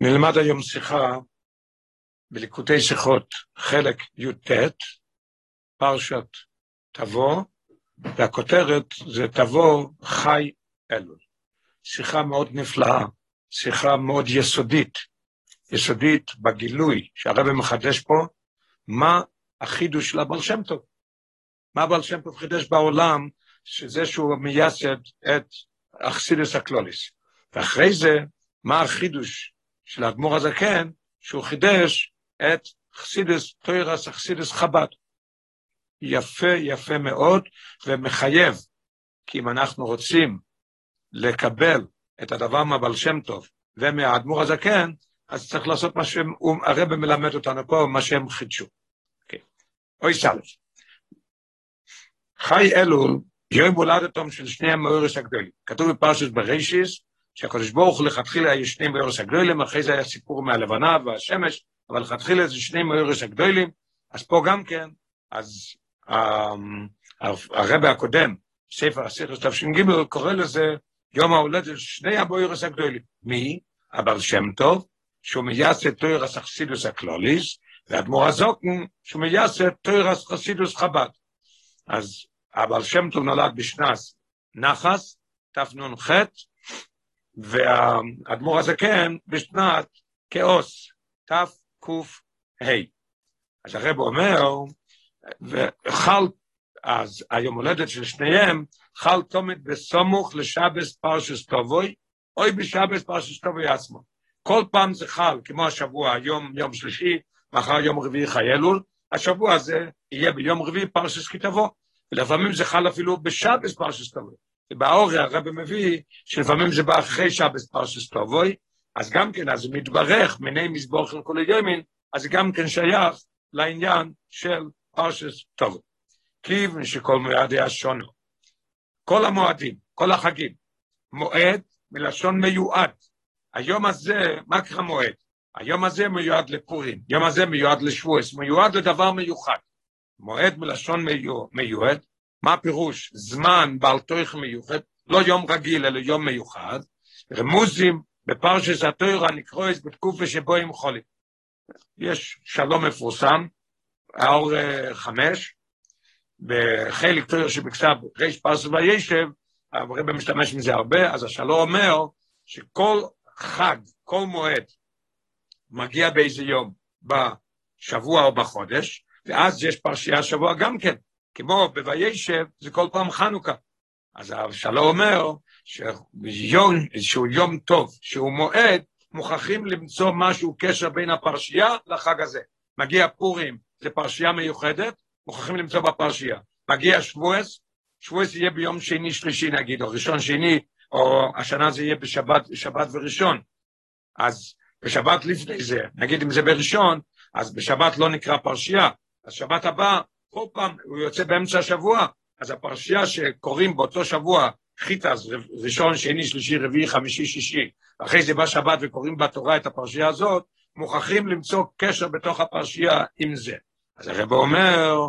נלמד היום שיחה בליקוטי שיחות, חלק י"ט, פרשת תבוא, והכותרת זה תבוא חי אלול. שיחה מאוד נפלאה, שיחה מאוד יסודית, יסודית בגילוי שהרבא מחדש פה, מה החידוש של הבעל שם טוב. מה הבעל שם טוב חידש בעולם, שזה שהוא מייסד את אכסידס הקלוליס. ואחרי זה, מה החידוש של האדמו"ר הזקן, שהוא חידש את חסידס, תוירס חסידס חב"ד. יפה, יפה מאוד, ומחייב, כי אם אנחנו רוצים לקבל את הדבר מהבעל שם טוב ומהאדמו"ר הזקן, אז צריך לעשות מה שהם, הרב מלמד אותנו פה, מה שהם חידשו. Okay. אוי סלף. חי אלול, יום הולדתם של שני המאורס הגדולים. כתוב בפרשת בראשיס, שהקדוש ברוך הוא לכתחילה יש שני מאורס הגדולים, אחרי זה היה סיפור מהלבנה והשמש, אבל לכתחילה זה שני מאורס הגדולים, אז פה גם כן, אז אמ, הרבה הקודם, ספר הסיכוס תש"ג, קורא לזה יום ההולדת של שני הבוירס הגדולים. מי? הבעל שם טוב, שהוא מייסד תוירס אכסידוס הקלוליס, והאדמו"ר הזוקן, שהוא מייסד תוירס חסידוס חב"ד. אז הבעל שם טוב נולד בשנת נחס, תנ"ח, והאדמו"ר הזקן בשנת כאוס, תק"ה. אז הרב אומר, וחל, אז היום הולדת של שניהם, חל תומד בסמוך לשבס פרשס טובוי, אוי בשבס פרשס טובוי עצמו. כל פעם זה חל, כמו השבוע, היום יום שלישי, מחר יום רביעי חיילול, השבוע הזה יהיה ביום רביעי פרשס כתבו, ולפעמים זה חל אפילו בשבס פרשס טובוי. ובאורי הרב מביא שלפעמים זה בא אחרי שבס פרשס טובוי, אז גם כן, אז מתברך מיני מזבוך של כל היומין, אז גם כן שייך לעניין של פרשס טובוי. כיוון שכל מועד היה שונו. כל המועדים, כל החגים, מועד מלשון מיועד. היום הזה, מה קרה מועד? היום הזה מיועד לפורים, היום הזה מיועד לשבועס, מיועד לדבר מיוחד. מועד מלשון מיועד, מה הפירוש? זמן בעל תויך מיוחד, לא יום רגיל, אלא יום מיוחד. רמוזים בפרשס התוירה נקרואס בתקופה שבו הם חולים. יש שלום מפורסם, האור חמש, בחלק תויר שבכסב ריש פרסס וישב, הרב משתמש מזה הרבה, אז השלום אומר שכל חג, כל מועד, מגיע באיזה יום, בשבוע או בחודש, ואז יש פרשייה שבוע גם כן. כמו בוישב, זה כל פעם חנוכה. אז אבשלום אומר שיום, שהוא יום טוב, שהוא מועד, מוכרחים למצוא משהו, קשר בין הפרשייה לחג הזה. מגיע פורים, זה פרשייה מיוחדת, מוכרחים למצוא בפרשייה. מגיע שבועס, שבועס יהיה ביום שני שלישי נגיד, או ראשון שני, או השנה זה יהיה בשבת, שבת וראשון. אז בשבת לפני זה, נגיד אם זה בראשון, אז בשבת לא נקרא פרשייה, אז שבת הבא כל פעם הוא יוצא באמצע השבוע, אז הפרשייה שקוראים באותו שבוע, חיטס, ראשון, שני, שלישי, רביעי, חמישי, שישי, אחרי זה בא שבת וקוראים בתורה את הפרשייה הזאת, מוכרחים למצוא קשר בתוך הפרשייה עם זה. אז הרב אומר,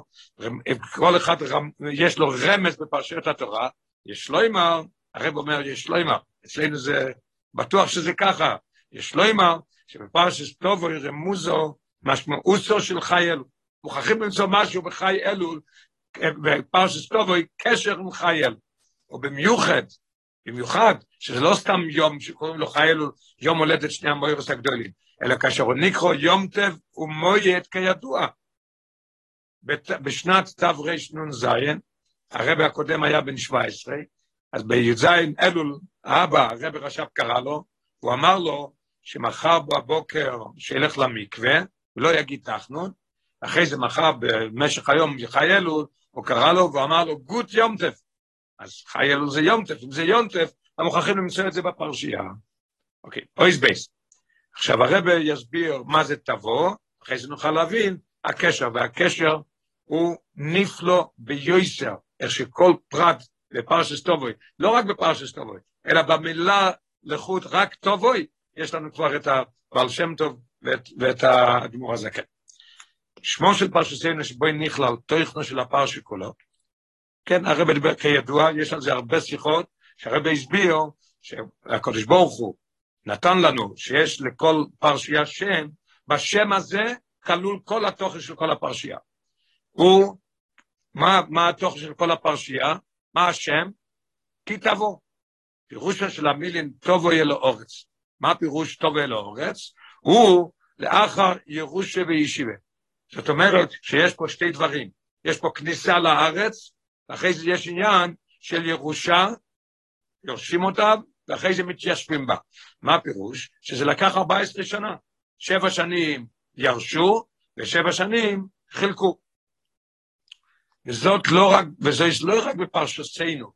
כל אחד יש לו רמז בפרשיות התורה, יש לו אמר, הרב אומר יש לו אמר, אצלנו זה בטוח שזה ככה, יש לו אמר, שבפרשת טובו רמוזו משמעותו של חי אלו. מוכרחים למצוא משהו בחי אלול, בפרשס טובוי, קשר עם חי אלול. או במיוחד, במיוחד, שזה לא סתם יום שקוראים לו חי אלול, יום הולדת שני המוירס הגדולים, אלא כאשר הוא נקרא יום טב ומויד כידוע. בשנת תרנ"ז, הרב הקודם היה בן 17, אז בי"ז אלול, האבא, הרב רש"ב קרא לו, הוא אמר לו שמחר בבוקר שילך למקווה, ולא יגיד תחנון, אחרי זה מחר במשך היום חי הוא קרא לו ואמר לו, גוט יום טוב. אז ח"י אלול זה יום טוב, אם זה יום טוב, אנחנו מוכרחים למצוא את זה בפרשייה. אוקיי, אות בית. עכשיו הרב יסביר מה זה תבוא, אחרי זה נוכל להבין הקשר, והקשר הוא נפלא ביותר, איך שכל פרט בפרשת תבוא, לא רק בפרשת תבוא, אלא במילה לחוד רק תבוא, יש לנו כבר את הבעל שם טוב ואת, ואת האדמו"ר הזקן. שמו של פרשתנו שבו נכלל תוכנו של הפרשה כולו. כן, הרב דיבר כידוע, יש על זה הרבה שיחות, שהרב הסביר שהקדוש ברוך הוא נתן לנו שיש לכל פרשייה שם, בשם הזה כלול כל התוכן של כל הפרשייה. הוא, מה, מה התוכן של כל הפרשייה? מה השם? כי תבוא. פירושו של המילים טובו יהיה אורץ. מה פירוש טובו יהיה אורץ? הוא לאחר ירושה וישיבה. זאת אומרת שיש פה שתי דברים. יש פה כניסה לארץ, ואחרי זה יש עניין של ירושה, יורשים אותה, ואחרי זה מתיישבים בה. מה הפירוש? שזה לקח 14 שנה. שבע שנים ירשו, ושבע שנים חילקו. וזאת לא רק, וזה לא רק בפרשתנו,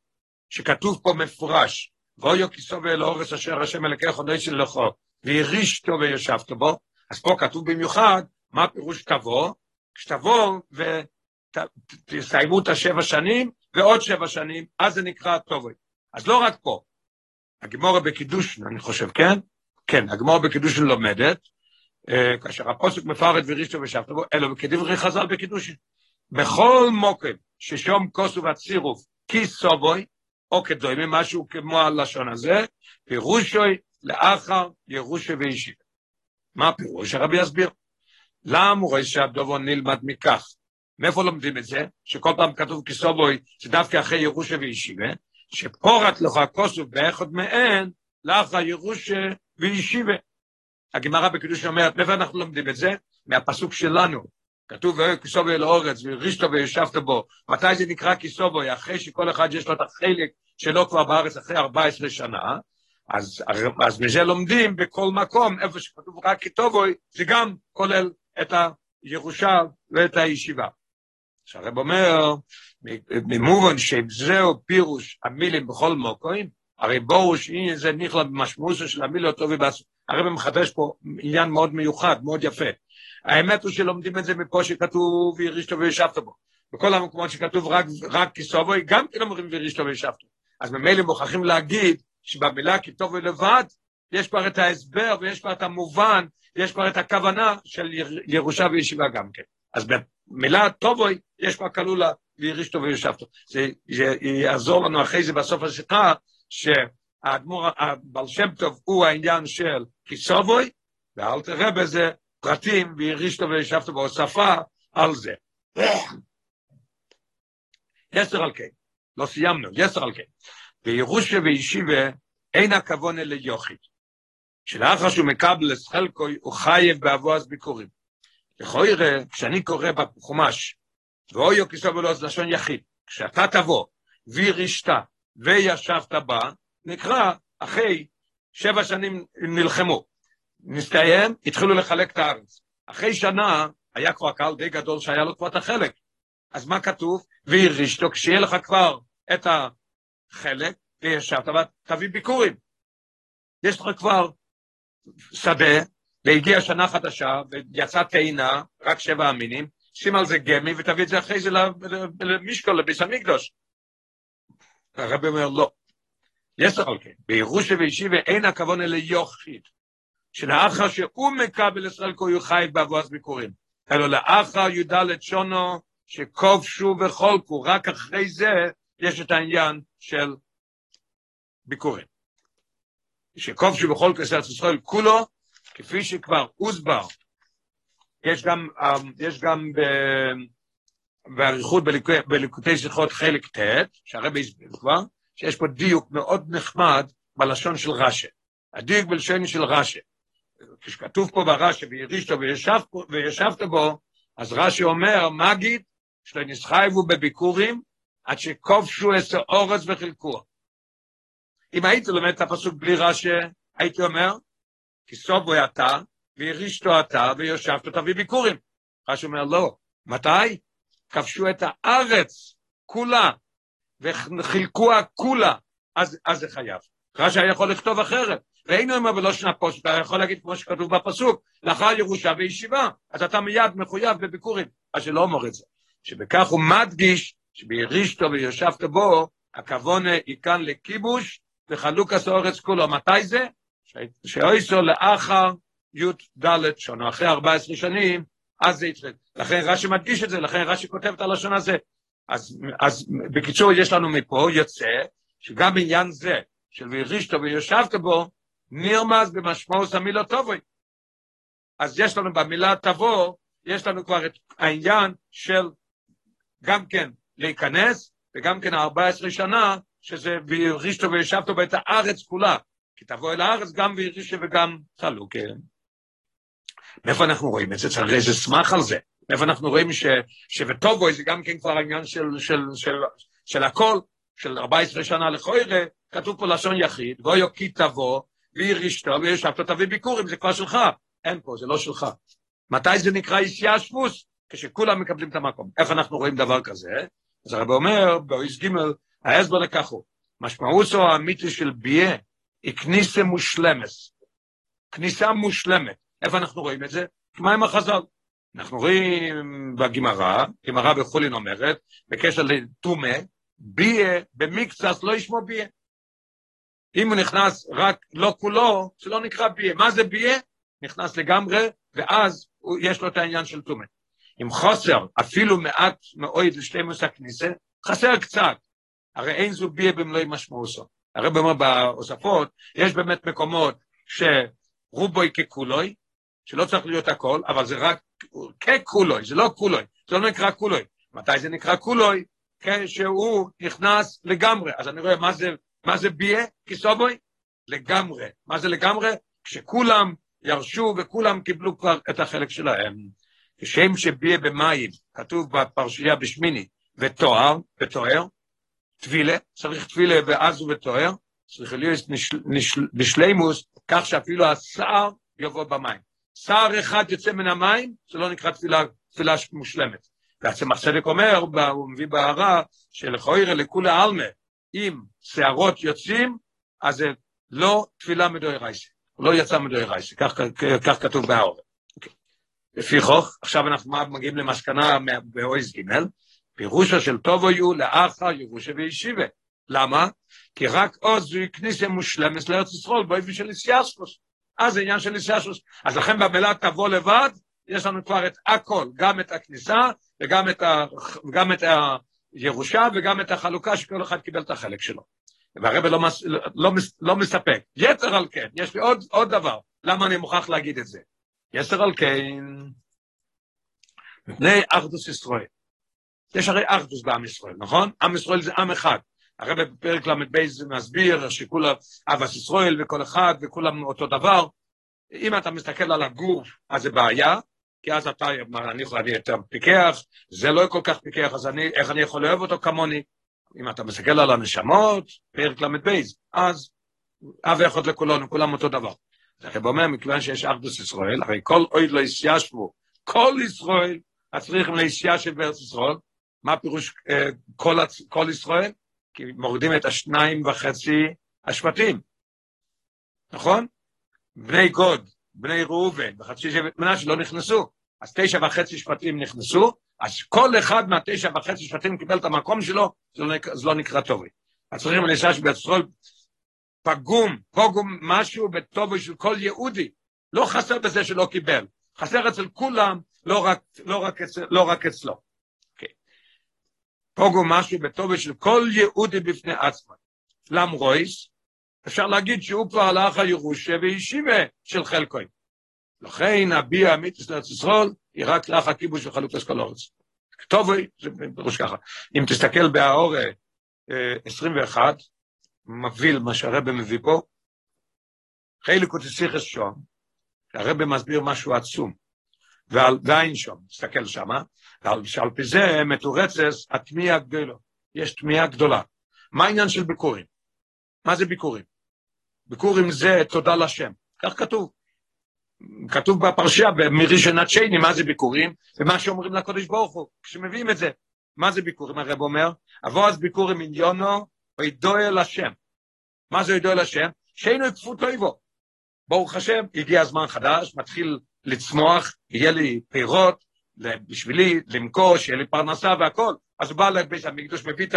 שכתוב פה מפורש, ואויו כיסו ואל אורס אשר השם אלוקי חודש לכו, והרישתו וישבת בו, אז פה כתוב במיוחד, מה פירוש תבוא? כשתבוא ותסיימו את השבע שנים, ועוד שבע שנים, אז זה נקרא טובי. אז לא רק פה, הגמורה בקידושן, אני חושב, כן? כן, הגמורה בקידושן לומדת, אה, כאשר הפוסק מפרט ורישתו ושבתו בו, אלו כדברי חז"ל בקידושין. בכל מוקד ששום כוסו והצירוף כיסובוי, או כדוימי, משהו כמו הלשון הזה, פירושוי לאחר ירושי וישיבה. מה הפירוש? הרבי יסביר. למה רואה שהדובו נלמד מכך? מאיפה לומדים את זה? שכל פעם כתוב כיסובוי, זה דווקא אחרי ירושי וישיבה, שפורת לך כוסו באחד מהן, לאחר ירושי וישיבה. הגמרא בקידוש אומרת, מאיפה אנחנו לומדים את זה? מהפסוק שלנו. כתוב, כיסובוי אל האורץ, ורישתו וישבת בו. מתי זה נקרא כיסובוי? אחרי שכל אחד יש לו את החלק שלו כבר בארץ אחרי 14 שנה, אז, אז מזה לומדים בכל מקום, איפה שכתוב רק כיתובוי, זה גם כולל את הירושה ואת הישיבה. שהרב אומר, ממובן שזהו פירוש המילים בכל מוקוים, הרי ברור שאם זה נכלל במשמעות של המילים אותו ובס... הרב מחדש פה עניין מאוד מיוחד, מאוד יפה. האמת הוא שלומדים את זה מפה שכתוב וירישתו וישבת בו. בכל המקומות שכתוב רק, רק כיסובוי, גם כן אומרים וירישתו וישבת. אז ממילא מוכרחים להגיד שבמילה כיתובוי לבד, יש כבר את ההסבר ויש כבר את המובן, יש כבר את הכוונה של ירושה וישיבה גם כן. אז במילה טובוי יש כבר כלולה וירישתו וישבתו. זה, זה יעזור לנו אחרי זה בסוף השיחה, שהאדמו"ר, הבעל שם טוב הוא העניין של כיסובוי, ואל תראה בזה פרטים וירישתו וישבתו בהוספה על זה. יסר על כן, לא סיימנו, יסר על כן. וירושה וישיבה אין הכוון אלה יוכית. שלאחר שהוא מקבל חלקוי, הוא חייב באבו ביקורים. לכוי ראה, כשאני קורא בחומש, ואוי או כיסו ולא לשון יחיד, כשאתה תבוא, וירישת, וישבת בה, נקרא, אחרי שבע שנים נלחמו. נסתיים, התחילו לחלק את הארץ. אחרי שנה, היה כבר קהל די גדול שהיה לו כבר את החלק. אז מה כתוב? וירישתו, כשיהיה לך כבר את החלק, וישבת, תביא ביקורים. יש לך כבר שדה, והגיעה שנה חדשה, ויצאה טעינה, רק שבע המינים, שים על זה גמי ותביא את זה אחרי זה למשקול, לביס המקדוש. הרבי אומר, לא. יש לך כן, בירושה וישיבה אין הכוון אלה יוכית, שלאחר שהוא מקבל ישראל כה יחי באבואז ביקורים, אלא לאחר י"ד שונו שכובשו וחולקו, רק אחרי זה יש את העניין של ביקורים. שכובשו וחולקו ישראל כולו, כפי שכבר הוסבר, יש גם, יש גם ב... באריכות בליקוטי שיחות חלק ט', שהרבי הסביר כבר, שיש פה דיוק מאוד נחמד בלשון של רש"י. הדיוק בלשון של רש"י. כשכתוב פה ברש"י, וירישתו וישב, וישבת בו, אז רש"י אומר, מגיד, שנסחייבו בביקורים, עד שכובשו עשר אורץ וחילקו. אם הייתי לומד את הפסוק בלי רש"י, הייתי אומר, כי סובו אתה, והרישתו אתה, ויושבת תביא ביקורים. רש"י אומר, לא. מתי? כבשו את הארץ כולה, וחילקוה כולה, אז, אז זה חייב. רש"י היה יכול לכתוב אחרת. והיינו אומר בלא שנה פוסט, אתה יכול להגיד כמו שכתוב בפסוק, לאחר ירושה וישיבה, אז אתה מיד מחויב בביקורים. אז שלא אומר את זה. שבכך הוא מדגיש שבירישתו ויושבת בו, הכוונה היא כאן לכיבוש וחלוקת האורץ כולו. מתי זה? שאויסו לאחר י"ד שונו, אחרי 14 שנים, אז זה יתחיל. לכן רש"י מדגיש את זה, לכן רש"י כותב את הלשון הזה. אז, אז בקיצור, יש לנו מפה, יוצא, שגם בעניין זה, של וירישתו ויושבת בו, נרמז במשמעות המילה טובוי. אז יש לנו במילה תבוא, יש לנו כבר את העניין של גם כן להיכנס, וגם כן 14 שנה, שזה וירישתו וישבתו בית הארץ כולה. כי תבוא אל הארץ גם וירישתו וגם חלוקה. מאיפה אנחנו רואים את זה? צריך איזה סמך על זה. מאיפה אנחנו רואים ש, שבטובוי זה גם כן כבר העניין של, של, של, של הכל, של 14 שנה לכוירה, כתוב פה לשון יחיד, ואויו כי תבוא, וירישתו וישבתו תביא ביקורים, זה כבר שלך. אין פה, זה לא שלך. מתי זה נקרא איסיאשפוס? כשכולם מקבלים את המקום. איך אנחנו רואים דבר כזה? אז הרב אומר, באויס ג' ההסבר לכך הוא, משמעותו האמיתי של ביה היא כניסה מושלמת. כניסה מושלמת. איפה אנחנו רואים את זה? מה עם החז"ל? אנחנו רואים בגמרא, גמרא בחולין אומרת, בקשר לטומא, ביה במקצת לא ישמו ביה. אם הוא נכנס רק לא כולו, זה לא נקרא ביה. מה זה ביה? נכנס לגמרי, ואז יש לו את העניין של טומא. אם חוסר אפילו מעט מאוד לשלימוס הכניסה, חסר קצת. הרי אין זו ביה במלואי משמעוסו. הרי אומר בהוספות, יש באמת מקומות שרובוי ככולוי, שלא צריך להיות הכל, אבל זה רק ככולוי, זה לא כולוי, זה לא נקרא כולוי. מתי זה נקרא כולוי? כשהוא נכנס לגמרי. אז אני רואה מה זה, מה זה ביה, כיסובוי? לגמרי. מה זה לגמרי? כשכולם ירשו וכולם קיבלו כבר את החלק שלהם. כשם שביה במים, כתוב בפרשייה בשמיני, ותואר, ותואר, תפילה, צריך תפילה ואז הוא ותואר, צריך להיות בשלימוס, כך שאפילו השר יבוא במים. שר אחד יוצא מן המים, זה לא נקרא תפילה, תפילה מושלמת. והצמח צדק אומר, הוא מביא בהערה, שלכוירא לכולי עלמא, אם שערות יוצאים, אז זה לא תפילה מדוי רייסה. הוא לא יצא מדוי רייסה, כך, כך כתוב בהערה. לפי חוך, עכשיו אנחנו מגיעים למסקנה באויז ג', פירושו של טובו יהיו לאחר ירושה וישיבה. למה? כי רק עוז זו כניסה מושלמת לארץ ישראל באופן של איסיאספוס. אז זה עניין של איסיאספוס. אז לכן במילה תבוא לבד, יש לנו כבר את הכל, גם את הכניסה וגם את, ה, וגם את הירושה וגם את החלוקה שכל אחד קיבל את החלק שלו. והרבא לא, מס, לא, לא, לא מספק. יתר על כן, יש לי עוד, עוד דבר, למה אני מוכרח להגיד את זה? יתר על כן, מפני אחדוס ישראל. יש הרי אחדוס בעם ישראל, נכון? עם ישראל זה עם אחד. הרי בפרק ל"ב מסביר שכולם אבס ישראל וכל אחד וכולם אותו דבר. אם אתה מסתכל על הגוף, אז זה בעיה, כי אז אתה, אני יכול להביא יותר פיקח, זה לא כל כך פיקח, אז אני, איך אני יכול לאהוב אותו כמוני? אם אתה מסתכל על הנשמות, פרק ל"ב, אז אב אחד לכולנו, כולם אותו דבר. הרב אומר, מכיוון שיש אחדוס ישראל, הרי כל אוהד לא ישיישבו, כל ישראל, אז צריכים להישיישב בארץ ישראל. מה פירוש אה, כל, כל ישראל? כי מורידים את השניים וחצי השבטים, נכון? בני גוד, בני ראובן וחצי שבט מנשה לא נכנסו, אז תשע וחצי שבטים נכנסו, אז כל אחד מהתשע וחצי שבטים קיבל את המקום שלו, זה לא, זה לא נקרא טובי. אז צריכים בארץ ישראל פגום, פוגום משהו בטובו של כל יהודי. לא חסר בזה שלא קיבל, חסר אצל כולם, לא רק, לא רק, אצל, לא רק אצלו. פוגום משהו בטובו של כל יהודי בפני עצמו. למרויס, אפשר להגיד שהוא כבר הלך הירושה וישיבה של חלקוי. לכן הביע אמיתוס לארץ ישראל היא רק לאח הכיבוש וחלוקת כל. טובוי, זה פירוש ככה. אם תסתכל בהאורה 21, מביא מה שהרבא מביא פה, חלק הוא תסיכס שום, הרבא מסביר משהו עצום, ועל דיין שום, תסתכל שמה, שעל פי זה מתורצס התמיעה הגדולה, יש תמיעה גדולה. מה העניין של ביקורים? מה זה ביקורים? ביקורים זה תודה לשם, כך כתוב. כתוב בפרשייה, מראשונת שני, מה זה ביקורים, ומה שאומרים לקודש ברוך הוא, כשמביאים את זה. מה זה ביקורים, הרב אומר? אבוא אז ביקורים עניונו, וידוע אל השם. מה זה ידוע אל השם? שאינו יקפו טויבו. ברוך השם, הגיע הזמן חדש, מתחיל לצמוח, יהיה לי פירות, בשבילי למכור, שיהיה לי פרנסה והכל. אז בא לבית המקדוש, מביא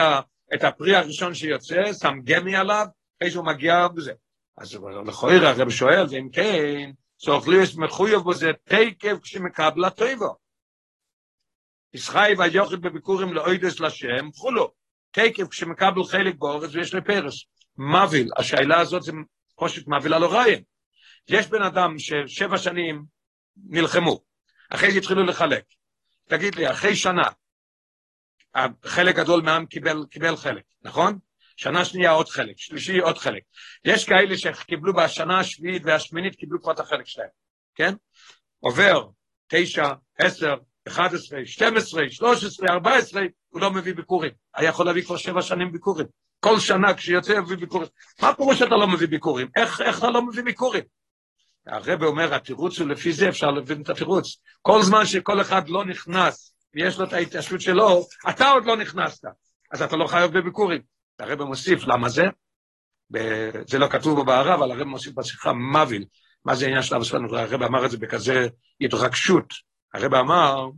את הפרי הראשון שיוצא, שם גמי עליו, אחרי שהוא מגיע בזה. אז לכויר הרב שואל, ואם כן, להיות מחויב בזה תקף כשמקבלה טויבו. ישחי ויוכד בביקורים לאוידס לשם, חולו. תקף כשמקבל חלק באורץ ויש לי פרס. מביל, השאלה הזאת זה פושט מעבילה לו רעיין. יש בן אדם ששבע שנים נלחמו, אחרי זה התחילו לחלק. תגיד לי, אחרי שנה, חלק גדול מהעם קיבל, קיבל חלק, נכון? שנה שנייה עוד חלק, שלישי עוד חלק. יש כאלה שקיבלו בשנה השביעית והשמינית, קיבלו כבר את החלק שלהם, כן? עובר תשע, עשר, אחד עשרה, שתים עשרה, שלוש עשרה, ארבע עשרה, הוא לא מביא ביקורים. היה יכול להביא כבר שבע שנים ביקורים. כל שנה כשיוצא יביא ביקורים. מה פירוש שאתה לא מביא ביקורים? איך, איך אתה לא מביא ביקורים? הרב אומר, התירוץ הוא לפי זה אפשר להבין את התירוץ. כל זמן שכל אחד לא נכנס, ויש לו את ההתיישבות שלו, אתה עוד לא נכנסת, אז אתה לא חייב בביקורים. הרב מוסיף, למה זה? זה לא כתוב בו בערב, אבל הרב מוסיף בשיחה מביל. מה זה העניין של אבא שלנו? הרב אמר את זה בכזה התרגשות. הרב אמר,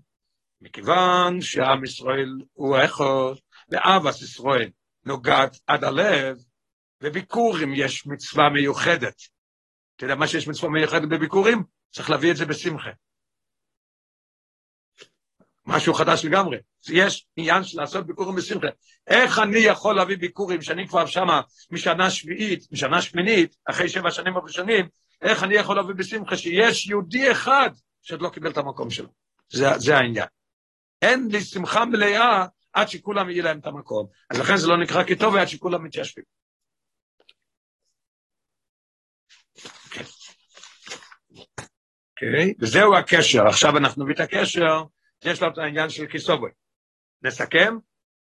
מכיוון שעם ישראל הוא האחוז, ואבס ישראל נוגעת עד הלב, בביקורים יש מצווה מיוחדת. אתה יודע מה שיש מצווה מיוחדת בביקורים? צריך להביא את זה בשמחה. משהו חדש לגמרי. יש עניין של לעשות ביקורים בשמחה. איך אני יכול להביא ביקורים שאני כבר שמה משנה שביעית, משנה שמינית, אחרי שבע שנים הראשונים, איך אני יכול להביא בשמחה שיש יהודי אחד שעוד לא קיבל את המקום שלו. זה, זה העניין. אין לי שמחה מלאה עד שכולם יהיה להם את המקום. אז לכן זה לא נקרא כטוב עד שכולם מתיישבים. אוקיי. וזהו הקשר. עכשיו אנחנו נביא את הקשר, יש לו את העניין של כיסובוי. נסכם,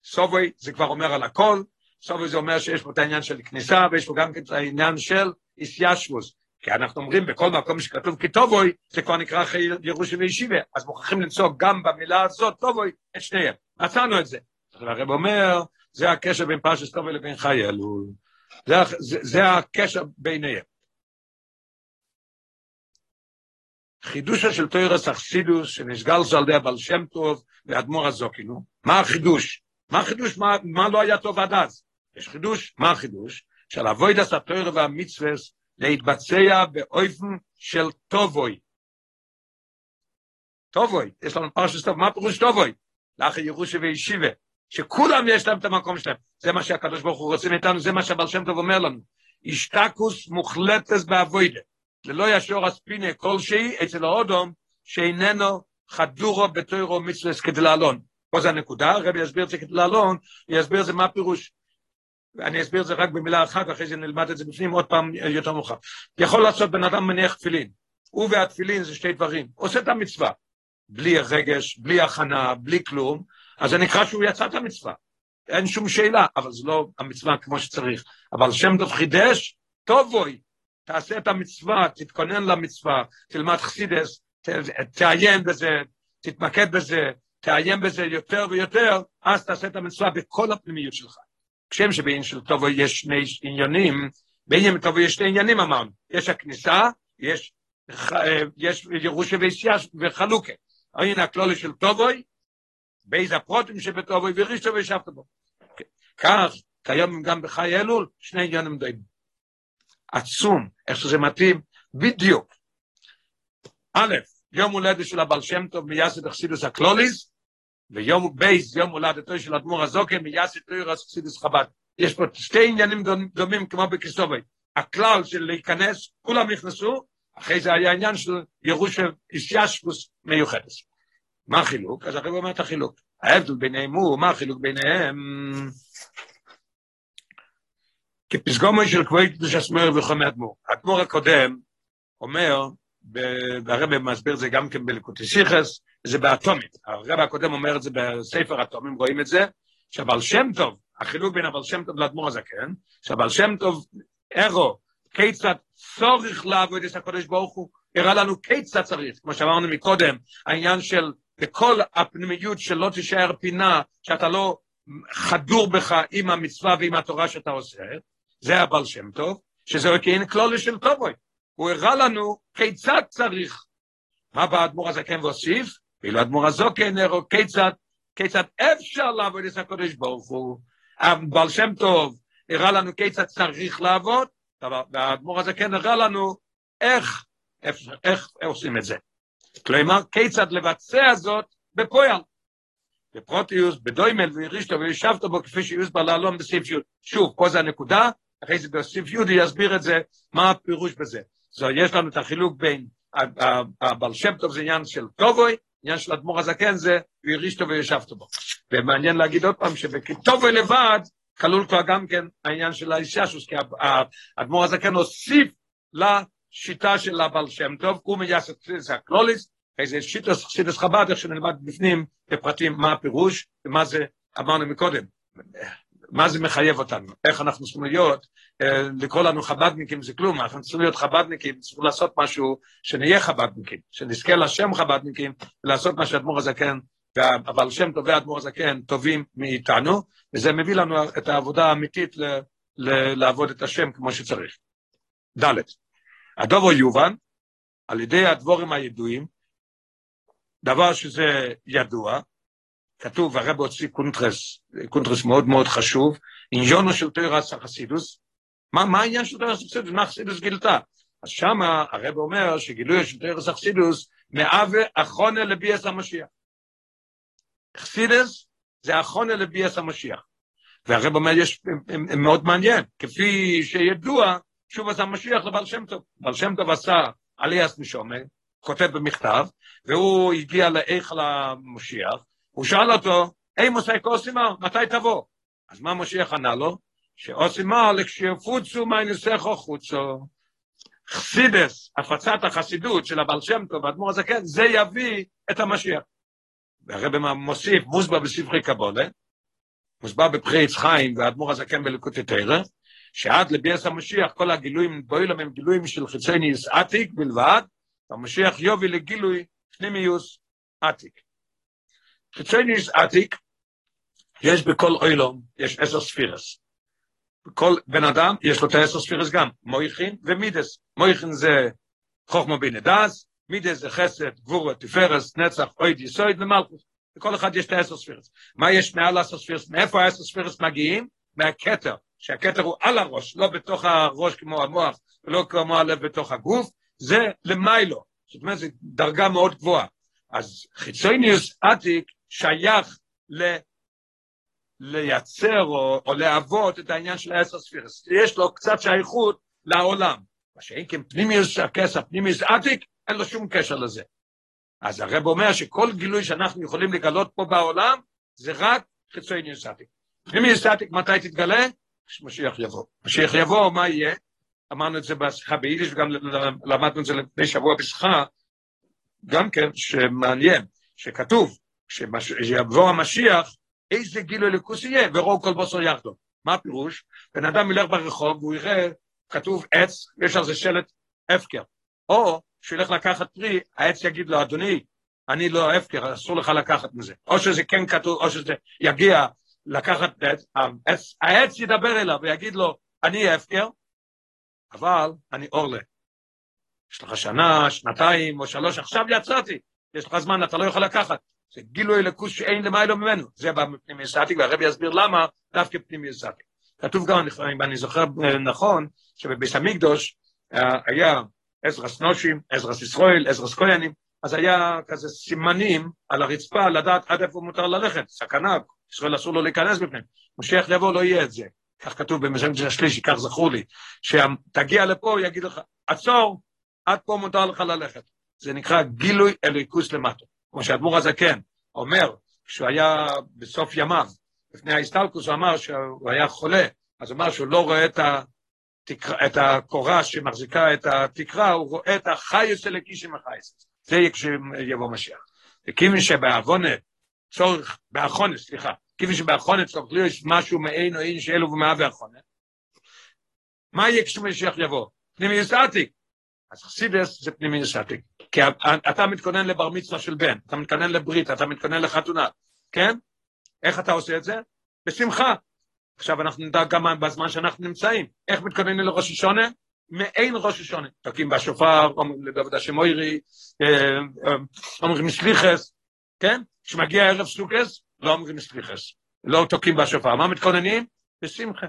סובוי זה כבר אומר על הכל, סובוי זה אומר שיש פה את העניין של כניסה, ויש פה גם את העניין של איסיישבוס. כי אנחנו אומרים בכל מקום שכתוב כטובוי, זה כבר נקרא חיי ירושי וישיבה, אז מוכרחים למצוא גם במילה הזאת טובוי את שניהם. מצאנו את זה. הרב אומר, זה הקשר בין פרשס טובוי לבין חיי אלול. זה, זה, זה הקשר ביניהם. חידושה של תוירס אכסידוס, שנסגל זה על ידי הבעל שם טוב ואדמו"ר הזוקינו. מה החידוש? מה החידוש? מה, מה לא היה טוב עד אז? יש חידוש, מה החידוש? של אבוידס התויר והמצווס להתבצע באופן של טובוי. טובוי, יש לנו פרשת טוב, מה פירוש טובוי? לאחר ירושי וישיבה, שכולם יש להם את המקום שלהם. זה מה שהקדוש ברוך הוא רוצה מאיתנו, זה מה שהבעל שם טוב אומר לנו. השתקוס מוחלטס באבוידה. ללא ישור הספינה כלשהי אצל האודום שאיננו חדורו בתוירו מצווס כדי לעלון. פה זה הנקודה, הרבי יסביר את זה כדי לעלון, יסביר את זה מה הפירוש. ואני אסביר את זה רק במילה אחת, אחרי זה נלמד את זה בפנים עוד פעם יותר מאוחר. יכול לעשות בן אדם מניח תפילין. הוא והתפילין זה שתי דברים. עושה את המצווה. בלי רגש, בלי הכנה, בלי כלום, אז זה נקרא שהוא יצא את המצווה. אין שום שאלה, אבל זה לא המצווה כמו שצריך. אבל שם טוב חידש, טוב בוי, תעשה את המצווה, תתכונן למצווה, תלמד חסידס, תעיין בזה, תתמקד בזה, תעיין בזה יותר ויותר, אז תעשה את המצווה בכל הפנימיות שלך. כשם שבעניין של טובו יש שני עניינים, בעניין טובו יש שני עניינים אמרנו, יש הכניסה, יש, יש ירושה וחלוקה. הנה הכלולי של טובוי, באיזה הפרוטים שבטובוי ורישו וישבת בו. כך, כיום גם בחי אלול, שני עניינים דומים. עצום, איך שזה מתאים, בדיוק. א', יום הולדת של הבעל שם טוב מייסד החסידות הכללית, ויום ב', יום הולדתו של אדמו"ר הזקן מייסד תורת חסידות חב"ד. יש פה שתי עניינים דומים כמו בכי תבוא. הכלל של להיכנס, כולם נכנסו, אחרי זה היה עניין של ירושה התיישבות מיוחדת. מה החילוק? אז הוא אומר את החילוק. ההבדל ביניהם הוא, מה החילוק ביניהם? כפסגומו של כבוי קדוש הסמר וחומי אדמו"ר. האדמו"ר הקודם אומר, והרבא מסביר את זה גם כן בלקוטי סיכס, זה באטומית. הרבא הקודם אומר את זה בספר אטומים, רואים את זה, שהבעל שם טוב, החילוק בין הבעל שם טוב לאדמו"ר הזה, כן? שהבעל שם טוב, אירו, כיצד צורך לעבוד את הקודש ברוך הוא, הראה לנו כיצד צריך, כמו שאמרנו מקודם, העניין של בכל הפנימיות שלא תישאר פינה, שאתה לא חדור בך עם המצווה ועם התורה שאתה עושה, זה הבעל שם טוב, שזה כן כלולי של טובוי. הוא הראה לנו כיצד צריך. מה בא האדמו"ר הזקן והוסיף? ואילו האדמו"ר הזוקן הראו כיצד, כיצד אפשר לעבוד את הקודש ברוך הוא. הבעל שם טוב הראה לנו כיצד צריך לעבוד, והאדמו"ר הזקן הראה לנו איך, איך, איך עושים את זה. כלומר, כיצד לבצע זאת בפועל. בפרוטיוס, בדוימל וירישתו וישבת בו כפי שיוסבר לעלום בסעיף י'. שוב, פה זה הנקודה, אחרי זה בסיף יהודי יסביר את זה, מה הפירוש בזה. זאת יש לנו את החילוק בין הבעל שם טוב זה עניין של טובוי, עניין של אדמו"ר הזקן זה והרישתו וישבתו בו. ומעניין להגיד עוד פעם שבכתובוי לבד, כלול כבר גם כן העניין של האיששוס, כי האדמו"ר הזקן הוסיף לשיטה של הבעל שם טוב, הוא מייסד את הקלוליס, איזה שיטוס חסידס חב"ד, איך שנלמד בפנים בפרטים מה הפירוש ומה זה, אמרנו מקודם, מה זה מחייב אותנו, איך אנחנו צריכים להיות, אה, לקרוא לנו חב"דניקים זה כלום, אנחנו צריכים להיות חב"דניקים, צריכים לעשות משהו שנהיה חב"דניקים, שנזכה לשם חב"דניקים ולעשות מה שאדמו"ר הזקן, אבל שם טובי אדמו"ר הזקן טובים מאיתנו, וזה מביא לנו את העבודה האמיתית ל, ל, לעבוד את השם כמו שצריך. ד' הדבר יובן, על ידי הדברים הידועים, דבר שזה ידוע, כתוב, הרב הוציא קונטרס, קונטרס מאוד מאוד חשוב, עניינה של תורת החסידות, מה, מה העניין של תורת החסידות? מה החסידות גילתה? אז שמה הרב אומר שגילוי של תורת החסידות מהווה הכנה לביאת המשיח. חסידות זה הכנה לביאת המשיח. והרב אומר, יש, מאוד מעניין, כפי שידוע, שוב עשה המשיח לבעל שם טוב. בעל שם טוב עשה עליאס נשומה, כותב במכתב, והוא הגיע להיכל המשיח, הוא שאל אותו, היי מוסי קוסימר, מתי תבוא? אז מה משיח ענה לו? שאוסימר לכשיפוצו מהניסךו חוצו. חסידס, הפצת החסידות של הבעל שם טוב והאדמו"ר הזקן, זה יביא את המשיח. והרב מוסיף, מוסבר בספרי קבולה, מוסבר בפרי עץ חיים והאדמו"ר הזקן בלקוטי תרא, שעד לביאס המשיח כל הגילויים בוילם הם גילויים של חיצוניוס עתיק בלבד, והמשיח יוביל לגילוי פנימיוס עתיק. חיצוניוס עתיק, יש בכל אוילום, יש עשר ספירס. כל בן אדם יש לו את העשר ספירס גם, מויכין ומידס. מויכין זה חוכמה בינה דעת, מידות זה חסד, גבורה, תפארת, נצח, הוד, יסוד ומלכות. לכל אחד יש את העשר ספירות. מה יש מעל העשר ספירות? מאיפה העשר ספירות מגיעים? מהכתר, שהכתר הוא על הראש, לא בתוך הראש כמו המוח, ולא כמו הלב בתוך הגוף, זה למעלה. זאת אומרת, זו דרגה מאוד גבוהה. אז חיצוניות עתיק שייך ל... לייצר או, או להוות את העניין של העשר ספירות. יש לו קצת שייכות לעולם. מה שאין כן פנימיוס הכסף, פנימיוס עתיק, אין לו שום קשר לזה. אז הרב אומר שכל גילוי שאנחנו יכולים לגלות פה בעולם, זה רק חיצוניוס עתיק. פנימיוס עתיק, מתי תתגלה? כשמשיח יבוא. משיח יבוא, מה יהיה? אמרנו את זה בשיחה ביידיש, וגם למדנו את זה לפני שבוע בשיחה, גם כן, שמעניין, שכתוב, כשיבוא המשיח, איזה גילוי אלוקוס יהיה, ורואו כל בוסר יחדו. מה הפירוש? בן אדם ילך ברחוב והוא יראה, כתוב עץ, יש על זה שלט הפקר. או שהוא ילך לקחת פרי, העץ יגיד לו, אדוני, אני לא הפקר, אסור לך לקחת מזה. או שזה כן כתוב, או שזה יגיע לקחת עץ, העץ, העץ ידבר אליו ויגיד לו, אני הפקר, אבל אני אורלה. יש לך שנה, שנתיים או שלוש, עכשיו יצאתי, יש לך זמן, אתה לא יכול לקחת. זה גילוי אלוקוס שאין למיילו ממנו. זה בפנימי סטטיק, והרבי יסביר למה דווקא פנימי סטטיק. כתוב גם, אם אני זוכר נכון, שבביס המקדוש היה עזרס נושים, עזרס ישראל, עזרס כהנים, אז היה כזה סימנים על הרצפה לדעת עד איפה מותר ללכת, סכנה, ישראל אסור לו להיכנס בפניהם. משיח יבוא, לא יהיה את זה. כך כתוב במזמרת השלישי, כך זכור לי, שתגיע לפה, יגיד לך, עצור, עד פה מותר לך ללכת. זה נקרא גילוי אלוקוס למטה. כמו שאדמו"ר הזקן אומר, כשהוא היה בסוף ימיו, לפני ההסטלקוס, הוא אמר שהוא היה חולה, אז הוא אמר שהוא לא רואה את, התקרה, את הקורה שמחזיקה את התקרה, הוא רואה את החייס אלקי שמחייס. זה יהיה כשיבוא משיח. וכיוון שבעוונה צורך, באחונה, סליחה, כיוון שבאחונה צורך להיות משהו מעין או אין שאלו ומהווה אחונה, מה יהיה כשמשיח יבוא? פנימי סטטיק. אז חסידס זה פנימי סטטיק. כי אתה מתכונן לבר מצווה של בן, אתה מתכונן לברית, אתה מתכונן לחתונה, כן? איך אתה עושה את זה? בשמחה. עכשיו אנחנו נדע גם בזמן שאנחנו נמצאים. איך מתכוננים לראש השונה? מעין ראש השונה. תוקעים בשופר, אומרים לדוד השם אוירי, אה, אה, אומרים סליחס, כן? כשמגיע ערב סוכס, לא אומרים סליחס. לא תוקעים בשופר. מה מתכוננים? בשמחה.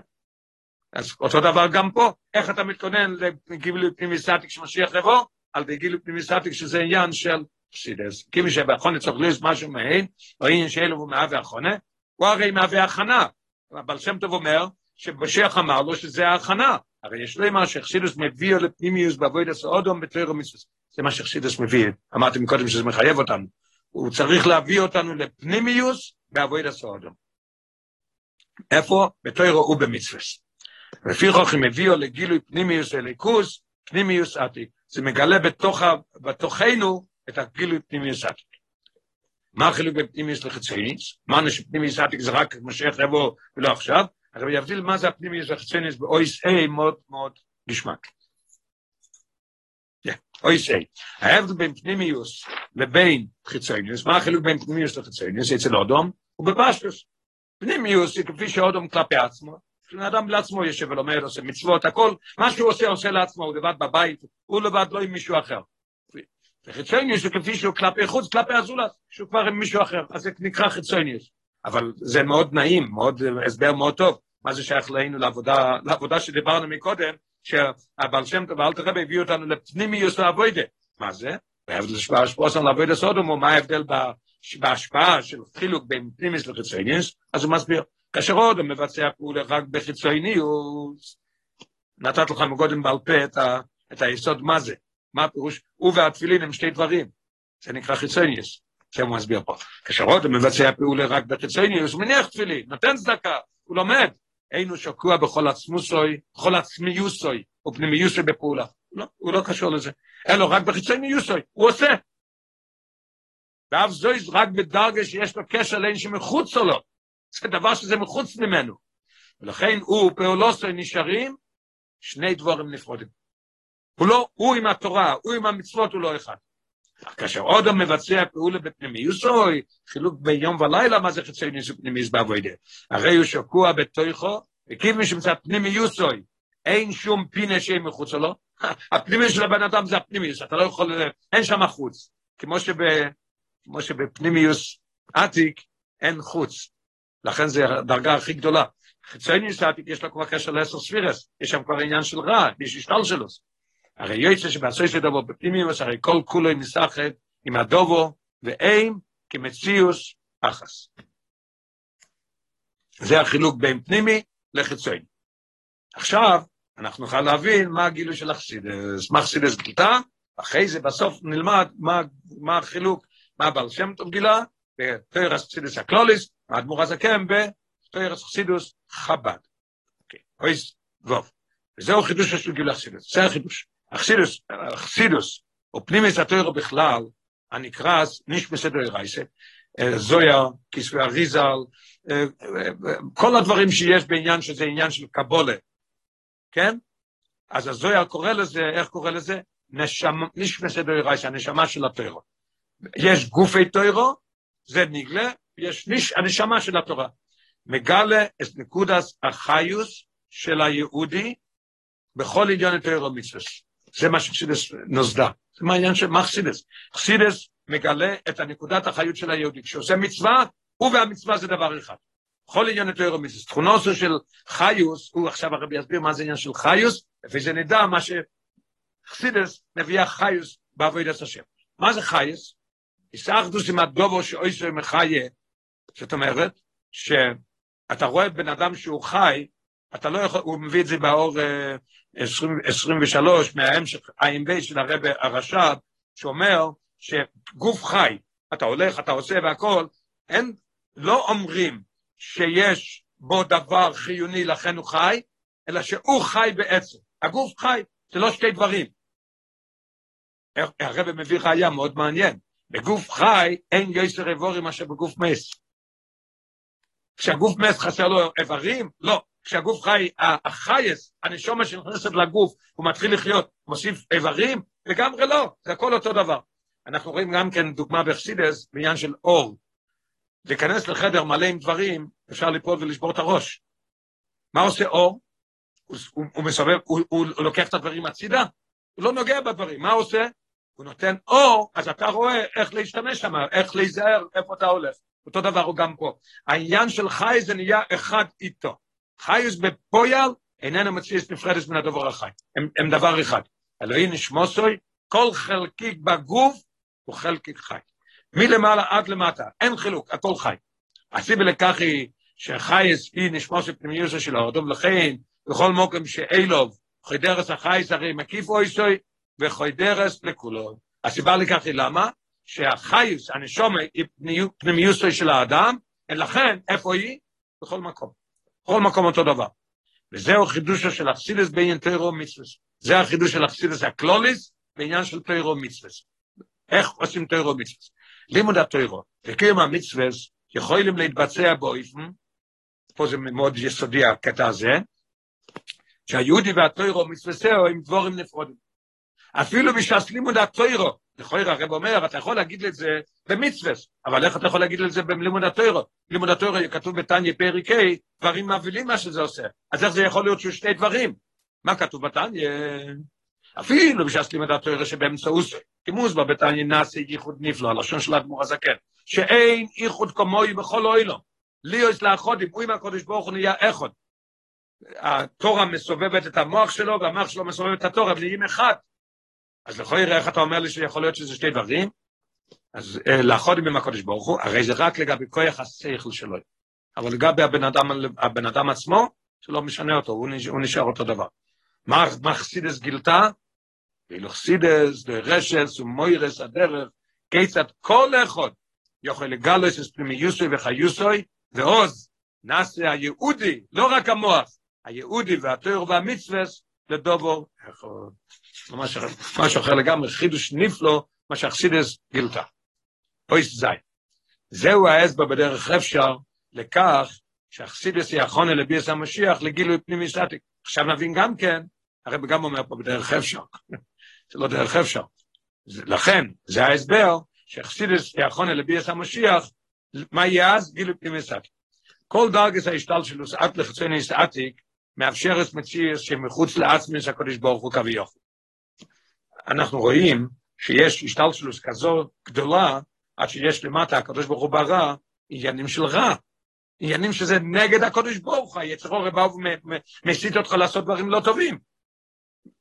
אז אותו דבר גם פה, איך אתה מתכונן לגילוי פנימי סטטיק כשמשיח יבוא? על די גילוי פנימי סטטיק שזה עניין של חסידס. כמי שבאחרונה צריך להיות משהו מהן, או עניין שאלו הוא מהווה אחרונה, הוא הרי מהווה הכנה. אבל שם טוב אומר שבשיח אמר לו שזה ההכנה. הרי יש לי מה שחסידוס מביא לפנימיוס בעבוד הסעודום בתוירו מצווה. זה מה שחסידוס מביא. אמרתי מקודם שזה מחייב אותנו. הוא צריך להביא אותנו לפנימיוס בעבוד הסעודום. איפה? בתוירו ובמצווה. לפי חוכם הביאו לגילוי פנימיוס אליקוס, פנימיוס עתיק. זה מגלה בתוך, בתוכנו את הגילוי פנימיוס עתיק. מה החילוק בין פנימיוס לחיצוניס? אמרנו שפנימיוס עתיק זה רק משיח יבוא ולא עכשיו, אבל יבדיל מה זה הפנימיוס לחיצוניס באויס איי מאוד מאוד גשמק. אויס איי. ההבדל בין פנימיוס לבין חיצוניס, מה החילוק בין פנימיוס לחיצוניס אצל אודום? הוא בפשטוס. פנימיוס היא כפי שאודום כלפי עצמו, אדם לעצמו יושב ולומד, עושה מצוות, הכל, מה שהוא עושה, עושה לעצמו, הוא לבד בבית, הוא לבד לא עם מישהו אחר. וחיצוניוס זה כפי שהוא כלפי חוץ, כלפי הזולת, שהוא כבר עם מישהו אחר, אז זה נקרא חיצוניוס. אבל זה מאוד נעים, מאוד, הסבר מאוד טוב. מה זה שייך אלינו לעבודה, לעבודה שדיברנו מקודם, שהבעל שם טוב ואלתר רבי הביאו אותנו לפנימיוס לאבוידה. מה זה? וההבדל השפעה שפוסם לאבוידה סודום, מה ההבדל בהשפעה של חילוק בין פנימיוס לחיצוניוס? אז הוא מסביר. כאשר עוד מבצע פעולה רק בחיצוניוס, נתת לך מקודם בעל פה את, ה, את היסוד מה זה. מה הפירוש? הוא והתפילין הם שתי דברים. זה נקרא חיצוניוס. זה הוא מסביר פה. כאשר עוד מבצע פעולה רק בחיצוניוס, הוא מניח תפילין, נותן צדקה, הוא לומד. אינו שקוע בכל עצמוסוי, בכל עצמיוסוי, או פנימיוסוי בפעולה. לא, הוא לא קשור לזה. אלא רק בחיצוניוסוי, הוא עושה. ואף זויז רק בדרגה שיש לו קשר לאין שמחוץ לו. זה דבר שזה מחוץ ממנו. ולכן הוא פעולוסוי נשארים שני דבורים נפרודים. הוא לא, הוא עם התורה, הוא עם המצוות, הוא לא אחד. כאשר עוד הוא מבצע פעולה בפנימיוסוי, חילוק ביום ולילה, מה זה חצי ניסו פנימיוס בעבודה? הרי הוא שקוע בתוכו, וכיוון שמצא פנימיוסוי, אין שום פינה שיהיה מחוץ לו, הפנימיוס של הבן אדם זה הפנימיוס, אתה לא יכול, אין שם חוץ, כמו, שב, כמו שבפנימיוס עתיק אין חוץ, לכן זה הדרגה הכי גדולה. חיצוניוס עתיק יש לו כבר קשר לעשר ספירס, יש שם כבר עניין של רע, יש שלו. הרי יוצא שבעשוי של דובו בפנימיוס, הרי כל כולו מסחד עם הדובו, ואין כמציוס אחס. זה החילוק בין פנימי לחיצוני. עכשיו, אנחנו נוכל להבין מה הגילוי של אכסידס, מה אכסידס גילה, אחרי זה בסוף נלמד מה, מה החילוק, מה בעל שם טוב גילה, בתויר אכסידס הקלוליס, מה אדמו"ר הזקן בתויר אכסידוס חב"ד. אוקיי, אויס, ווב. וזהו חידוש של גילה אכסידס, זה החידוש. אכסידוס, אכסידוס, או פנימיס התוירו בכלל, הנקרס נשמס דוירייסה, זויה, כספי אריזל, כל הדברים שיש בעניין שזה עניין של קבולה, כן? אז הזויה קורא לזה, איך קורא לזה? נשמס דוירייסה, הנשמה של התוירו. יש גופי תוירו, זה נגלה, יש נש, הנשמה של התורה. מגלה את נקודס החיוס של היהודי בכל עניין התוירו מצווה. זה מה שחסידס נוסדה. זה מה העניין של מה חסידס. חסידס מגלה את הנקודת החיות של היהודי. כשעושה מצווה, הוא והמצווה זה דבר אחד. בכל עניין יותר מצווה. תכונוסו של חיוס, הוא עכשיו הרבי יסביר מה זה עניין של חיוס, לפי זה נדע מה שחסידס מביאה חיוס בעבודת השם. מה זה חייס? יסאחדוס עם הדובו שאויסו מחיה, זאת אומרת, שאתה רואה בן אדם שהוא חי, אתה לא יכול, הוא מביא את זה באור 23 מההמשך ע"ב של הרב הרש"ב, שאומר שגוף חי, אתה הולך, אתה עושה והכל, אין, לא אומרים שיש בו דבר חיוני לכן הוא חי, אלא שהוא חי בעצם. הגוף חי, זה לא שתי דברים. הרב מביא ראיה מאוד מעניין. בגוף חי אין יסר איבורים מאשר בגוף מס. כשהגוף מס חסר לו איברים? לא. כשהגוף חי, החייס, הנשומה שנכנסת לגוף, הוא מתחיל לחיות, מוסיף איברים? לגמרי לא, זה הכל אותו דבר. אנחנו רואים גם כן דוגמה באכסידס בעניין של אור. להיכנס לחדר מלא עם דברים, אפשר ליפול ולשבור את הראש. מה עושה אור? הוא, הוא, הוא מסובב, הוא, הוא, הוא לוקח את הדברים הצידה, הוא לא נוגע בדברים, מה עושה? הוא נותן אור, אז אתה רואה איך להשתמש שם, איך להיזהר, איפה אתה הולך. אותו דבר הוא גם פה. העניין של חי זה נהיה אחד איתו. חיוס בפויל איננו מציאס נפרדת מן הדבר החי. הם, הם דבר אחד. אלוהים נשמוסוי, כל חלקיק בגוף הוא חלקיק חי. מלמעלה עד למטה, אין חילוק, הכל חי. הסיבה לכך היא שחייס היא נשמוס פנימיוסו של האודום, לכן בכל מוקם שאילוב, חוידרס החייס הרי מקיף אויסוי, וחוידרס לכולו. הסיבה לכך היא למה? שהחייס, הנשומה, היא פנימיוסו של האדם, ולכן, איפה היא? בכל מקום. בכל מקום אותו דבר. וזהו חידושו של אכסידס בעניין תוירו מצווס. זה החידוש של אכסידס הקלוליס בעניין של תוירו מצווס. איך עושים תוירו מצווס? לימוד התוירו, וקיום המצווס, יכולים להתבצע באופן, פה זה מאוד יסודי הקטע הזה, שהיהודי והתוירו מצווסהו עם דבורים נפרודים. אפילו בשעס לימוד התוירו, לכוי הרב אומר, אתה יכול להגיד את זה במצווס, אבל איך אתה יכול להגיד את זה בלימוד התוירו? לימוד התוירו כתוב בתניא פרק ה', דברים מבהילים מה שזה עושה. אז איך זה יכול להיות שהוא שני דברים? מה כתוב בתניא? אפילו בשעס לימוד התוירו שבאמצעות כמוסבר בתניא נעשה ייחוד נפלא, הלשון של האדמו"ר הזקן, שאין ייחוד כמוהו בכל אוילום. ליאוס לאחודים, הוא עם הקודש ברוך הוא נהיה אחד. התורה מסובבת את המוח שלו, והמוח שלו מסובב את התורה, ונהיים אחד. אז לכל יראה איך אתה אומר לי שיכול להיות שזה שתי דברים? אז אה, לאחודים עם הקודש ברוך הוא, הרי זה רק לגבי כוח השכל שלו. אבל לגבי הבן אדם, הבן אדם עצמו, שלא משנה אותו, הוא נשאר, הוא נשאר אותו דבר. מה, מה חסידס גילתה? ואילו חסידס, דרשס ומוירס הדרך, כיצד כל אחד יכול לגלוס את פנימיוסוי וחיוסוי, ועוז נעשה היהודי, לא רק המוח, היהודי והתואר והמצווס, לדובור אחד. ממש משהו אחר לגמרי, חידוש נפלו, מה שאחסידס גילתה. אויס זי. זהו ההסבר בדרך אפשר לכך שאחסידס יכון אל ביאס המשיח לגילוי פנימי סטטיק. עכשיו נבין גם כן, הרב גם אומר פה בדרך אפשר, זה לא דרך אפשר. לכן, זה ההסבר שאחסידס יכון אל ביאס המשיח מה יהיה אז? גילוי פנימי סטטיק. כל דרגס ההשתלשלוס עד לחצוני סטטיק מאפשרת מציאס שמחוץ לעצמי שהקדוש ברוך הוא כביכול. אנחנו רואים שיש השתלשלוס כזו גדולה, עד שיש למטה הקדוש ברוך הוא ברא עניינים של רע. עניינים שזה נגד הקדוש ברוך הוא, היצר אורי בא ומסית אותך לעשות דברים לא טובים.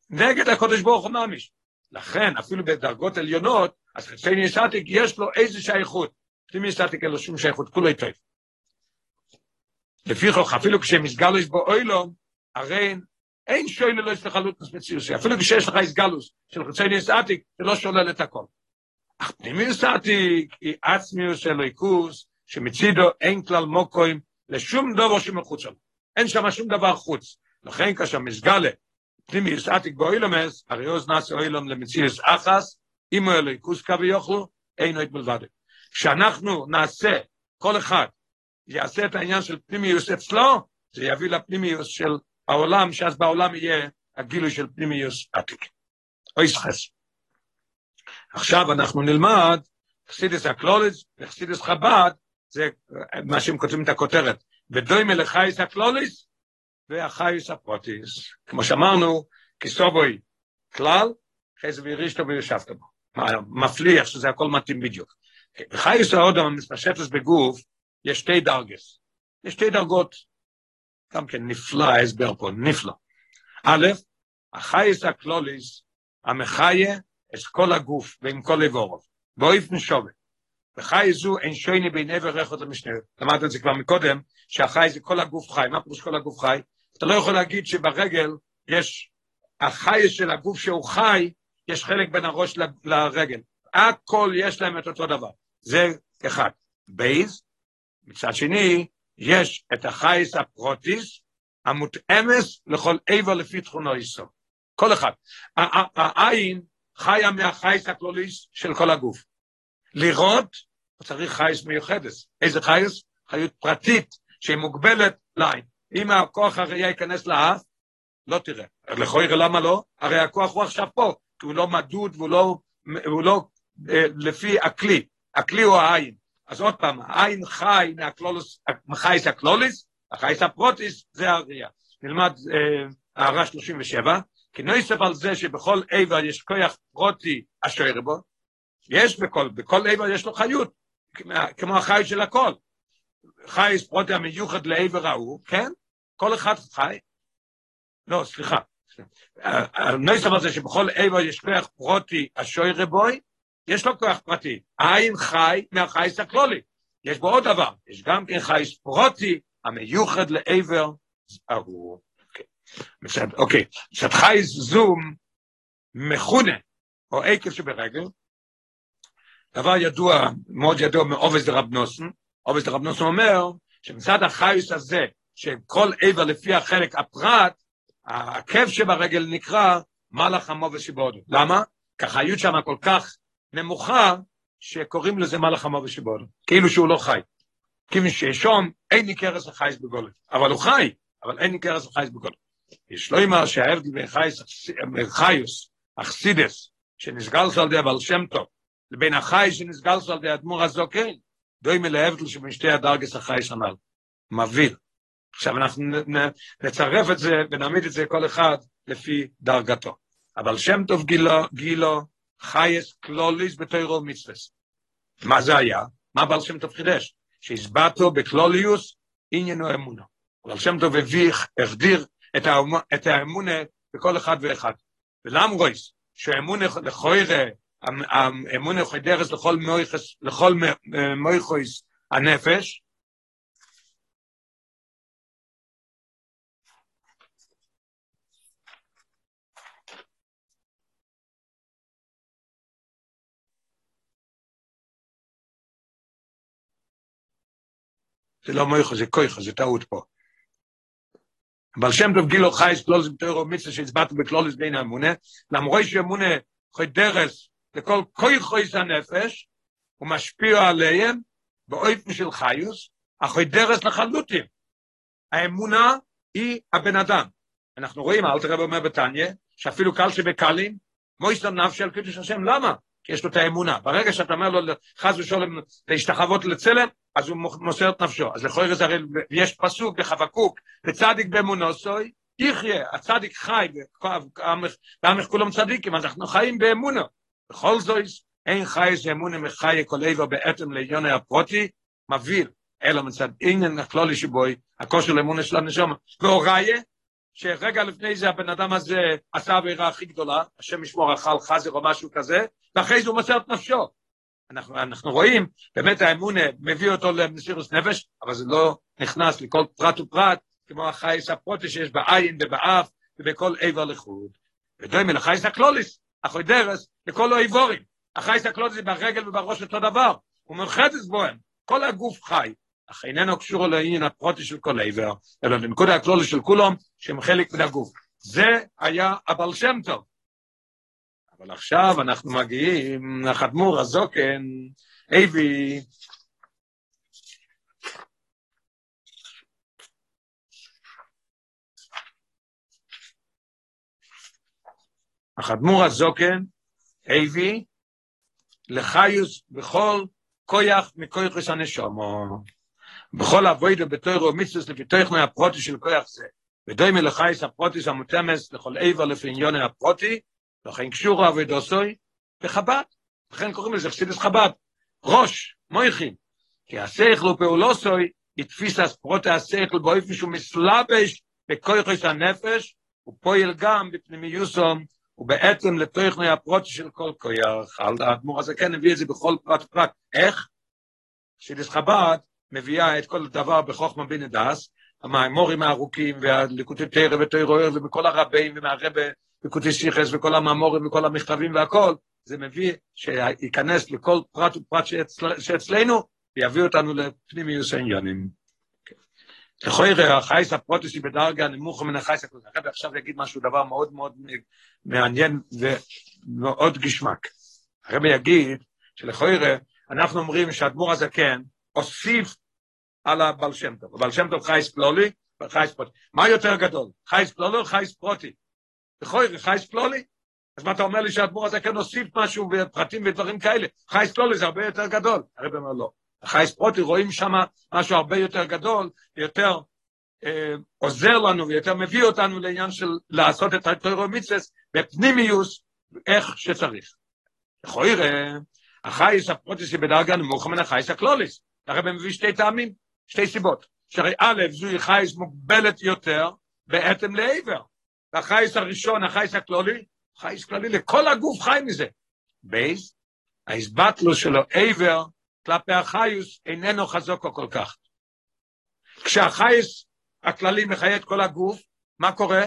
נגד הקדוש ברוך הוא ממש. לכן, אפילו בדרגות עליונות, אז חצי ניסטיק יש לו איזה שייכות. פנימי ניסטיק אין לו שום שייכות, כולו טוב. לפיכך, אפילו כשמסגל יש בו אוילום, הרי אין יש לך לוטנס מציוסי, אפילו כשיש לך איסגלוס של חצי ניסטיק, זה לא שולל את הכל. אך פנימי ניסטיק היא עצמיוס של איקוס, שמצידו אין כלל מוקוים לשום דבר שמחוץ לו. אין שם שום דבר חוץ. לכן כאשר מסגלה, פנימי ניסטיק באוילומס, הרי עוז נעשה אוילום למציוס אחס, אם אלוהיקוס קו יוכלו, אין עוד מלבד. כשאנחנו נעשה, כל אחד, יעשה את העניין של פנימיוס אצלו, זה יביא לפנימיוס של העולם, שאז בעולם יהיה הגילוי של פנימיוס עתיק. אוי סחס. עכשיו אנחנו נלמד, חסידס הקלוליס וחסידס חב"ד, זה מה שהם כותבים את הכותרת, ודוימה לחייס הקלוליס והחייס הפרוטיס. כמו שאמרנו, כסובוי כלל, חייס וירישתו וישבת בו. מפליח שזה הכל מתאים בדיוק. בחייס האודם המתפשטס בגוף, יש שתי דרגס. יש שתי דרגות גם כן נפלא ההסבר פה, נפלא. א', החייס הקלוליס, המחיה את כל הגוף ועם כל איבריו, באופן שווה. בחיות זו אין שינוי בין אבר אחד למשנהו. למדת את זה כבר מקודם, שהחי זה כל הגוף חי. מה פירוש כל הגוף חי? אתה לא יכול להגיד שברגל יש, החי של הגוף שהוא חי, יש חלק בין הראש לרגל. הכל יש להם את אותו דבר. זה אחד. בייז, מצד שני, יש את החיות הפרטית, המותאמס לכל איבר לפי תכונו איסו. כל אחד. העין חיה מהחייס הכלוליס של כל הגוף. לראות, צריך חייס מיוחדת. איזה חייס? חיות פרטית, שהיא מוגבלת לעין. אם הכוח הראייה ייכנס לאף, לא תראה. לכוי למה לא? הרי הכוח הוא עכשיו פה, כי הוא לא מדוד והוא לא, הוא לא אה, לפי הכלי. הכלי הוא העין. אז עוד פעם, העין חי מחייס הקלוליס, החייס הפרוטיס, זה הראייה. נלמד אה, הערה 37, כי נויסף על זה שבכל איבר יש כוח פרוטי אשר בו, יש בכל, בכל איבר יש לו חיות, כמו החי של הכל. חייס פרוטי המיוחד לאיבר ההוא, כן? כל אחד חי. לא, סליחה. נויסף על זה שבכל איבר יש כוח פרוטי אשר בוי, יש לו כוח פרטי. העין חי מהחייס הכלולי. יש בו עוד דבר, יש גם כן חייס פרוטי המיוחד לעבר ההוא. מצד, אוקיי, מצד חייס זום מכונה, או עקב שברגל, דבר ידוע, מאוד ידוע מעובס דרב נוסן, עובס דרב נוסן אומר, שמצד החייס הזה, שכל עבר לפי החלק הפרט, העקב שברגל נקרא מלאך המובס שבהודו. למה? כי החיות שם כל כך נמוכה, שקוראים לזה מלאך המובס שבהודו. כאילו שהוא לא חי. כיוון ששום אין ניכרס החייס בגולת. אבל הוא חי, אבל אין ניכרס החייס בגולת. יש לא אמר שההבדל בין חיוס, אכסידס, שנסגלס על די הבעל שם טוב, לבין החי שנסגלס על די אדמו"ר הזוקן, דוימה להבדל שבין שתי הדרגס החייס הנ"ל. מבהיל. עכשיו אנחנו נצרף את זה ונעמיד את זה כל אחד לפי דרגתו. אבל שם טוב גילו, גילו חייס קלוליס בתוירו מצווס. מה זה היה? מה בעל שם טוב חידש? שהסבטו בקלוליוס עניינו אמונו. אבל שם טוב הביך, החדיר את האמונה בכל אחד ואחד. ולמרויס, שהאמונה לכוירה, האמונה חדרס לכל מויכס, לכל מויכויס הנפש, זה לא מויכו, זה כויכו, זה טעות פה. אבל שם טוב גילו חייס קלולס בתוירו מצווה שהצבעת בקלולס בין האמונה, למרוי שאמונה חוי דרס לכל כויכויס הנפש, הוא משפיע עליהם באופן של חיוס, החוי דרס לחלוטין. האמונה היא הבן אדם. אנחנו רואים, אל תראה אומר בתניא, שאפילו קל שבקלים, מויסטר נפשי על קידוש השם, למה? כי יש לו את האמונה. ברגע שאתה אומר לו, חס ושלום, להשתחוות לצלם, אז הוא מוסר את נפשו. אז לכל זה הרי יש פסוק בחבקוק, וצדיק באמונוסוי, יחיה, הצדיק חי, ועמך כולם צדיקים, אז אנחנו חיים באמונו. בכל זאת, אין חי איזה אמונה מחי כל איבר בעצם לעניון הפרוטי, מבהיל, אלא מצד עניין הכלולי שבוי, הכושר לאמונה של הנשום. והוראיה, שרגע לפני זה הבן אדם הזה עשה העבירה הכי גדולה, השם ישמור אכל חזר או משהו כזה, ואחרי זה הוא מוסר את נפשו. אנחנו, אנחנו רואים, באמת האמונה מביא אותו למסירוס נפש, אבל זה לא נכנס לכל פרט ופרט, כמו החייס הפרוטי שיש בעין ובאף ובכל איבר לחוד. ודומה לחייס הקלוליס, אחוי דרס, לכל האיבורים. החייס הקלוליס זה ברגל ובראש אותו דבר, הוא מרחץ בוהם, כל הגוף חי, אך איננו קשור לעניין הפרוטי של כל איבר, אלא לנקודה הכלולי של כולם, שהם חלק מן הגוף. זה היה הבעל שם טוב. אבל עכשיו אנחנו מגיעים לחדמור הזוקן, אייבי, החדמור הזוקן, אייבי, לחיוס בכל כויח מכויחוס הנשומו. בכל אבוידו בתוירו מיסוס לפי תויך מהפרוטי של כויח זה. ודוי מלחייס הפרוטיס המותמס לכל איבר לפי עניוני הפרוטי, לכן קשור אבוידוסוי בחב"ד. לכן קוראים לזה חסידס חב"ד. ראש, מויכין. כי השכל ופעולוסוי התפיס הספרוטי השכל באופן שהוא מסלבש בכויחוס הנפש, הוא פועל גם בפנימיוסום ובעצם לתוכני הפרוטי של כל כויח. האדמו"ר הזה כן הביא את זה בכל פרט ופרט. איך? חסידס חב"ד מביאה את כל דבר בחוכמה בין הדס, המאמורים הארוכים והליקוטי תרא ותרא ובכל הרבים ומהרבה ליקוטי שיחס וכל המאמורים וכל המכתבים והכל, זה מביא שייכנס לכל פרט ופרט שאצל, שאצלנו ויביא אותנו לפנימיוס העניונים. לכוירא החייס הפרוטסי בדרגה נמוך מן החייס הקלוס. הרב עכשיו יגיד משהו, דבר מאוד מאוד מעניין ומאוד גשמק. הרב יגיד שלכוירא אנחנו אומרים שהאדמו"ר הזקן הוסיף על הבעל שם טוב. הבעל שם טוב חייס פלולי וחייס פרוטי. מה יותר גדול, חייס פלולי או חייס פרוטי? לכוי חייס פלולי. אז מה אתה אומר לי שהאדמו"ר הזה כן הוסיף משהו בפרטים ודברים כאלה? חייס פלולי זה הרבה יותר גדול. הרב אומר לא. החייס פרוטי רואים שם משהו הרבה יותר גדול, יותר אה, עוזר לנו ויותר מביא אותנו לעניין של לעשות את הטוירו מצווס בפנימיוס איך שצריך. לכוי החייס הפרוטיסי בדרגה נמוכה מן החייס הקלוליס. הרב מביא שתי טעמים, שתי סיבות. שהרי א', זוהי חייס מוגבלת יותר בעצם לעבר. והחייס הראשון, החייס הכלולי, חייס כללי לכל הגוף חי מזה. בייס, ההסבטלו שלו עבר כלפי החיוס איננו חזוקו כל כך. כשהחייס הכללי מחיה את כל הגוף, מה קורה?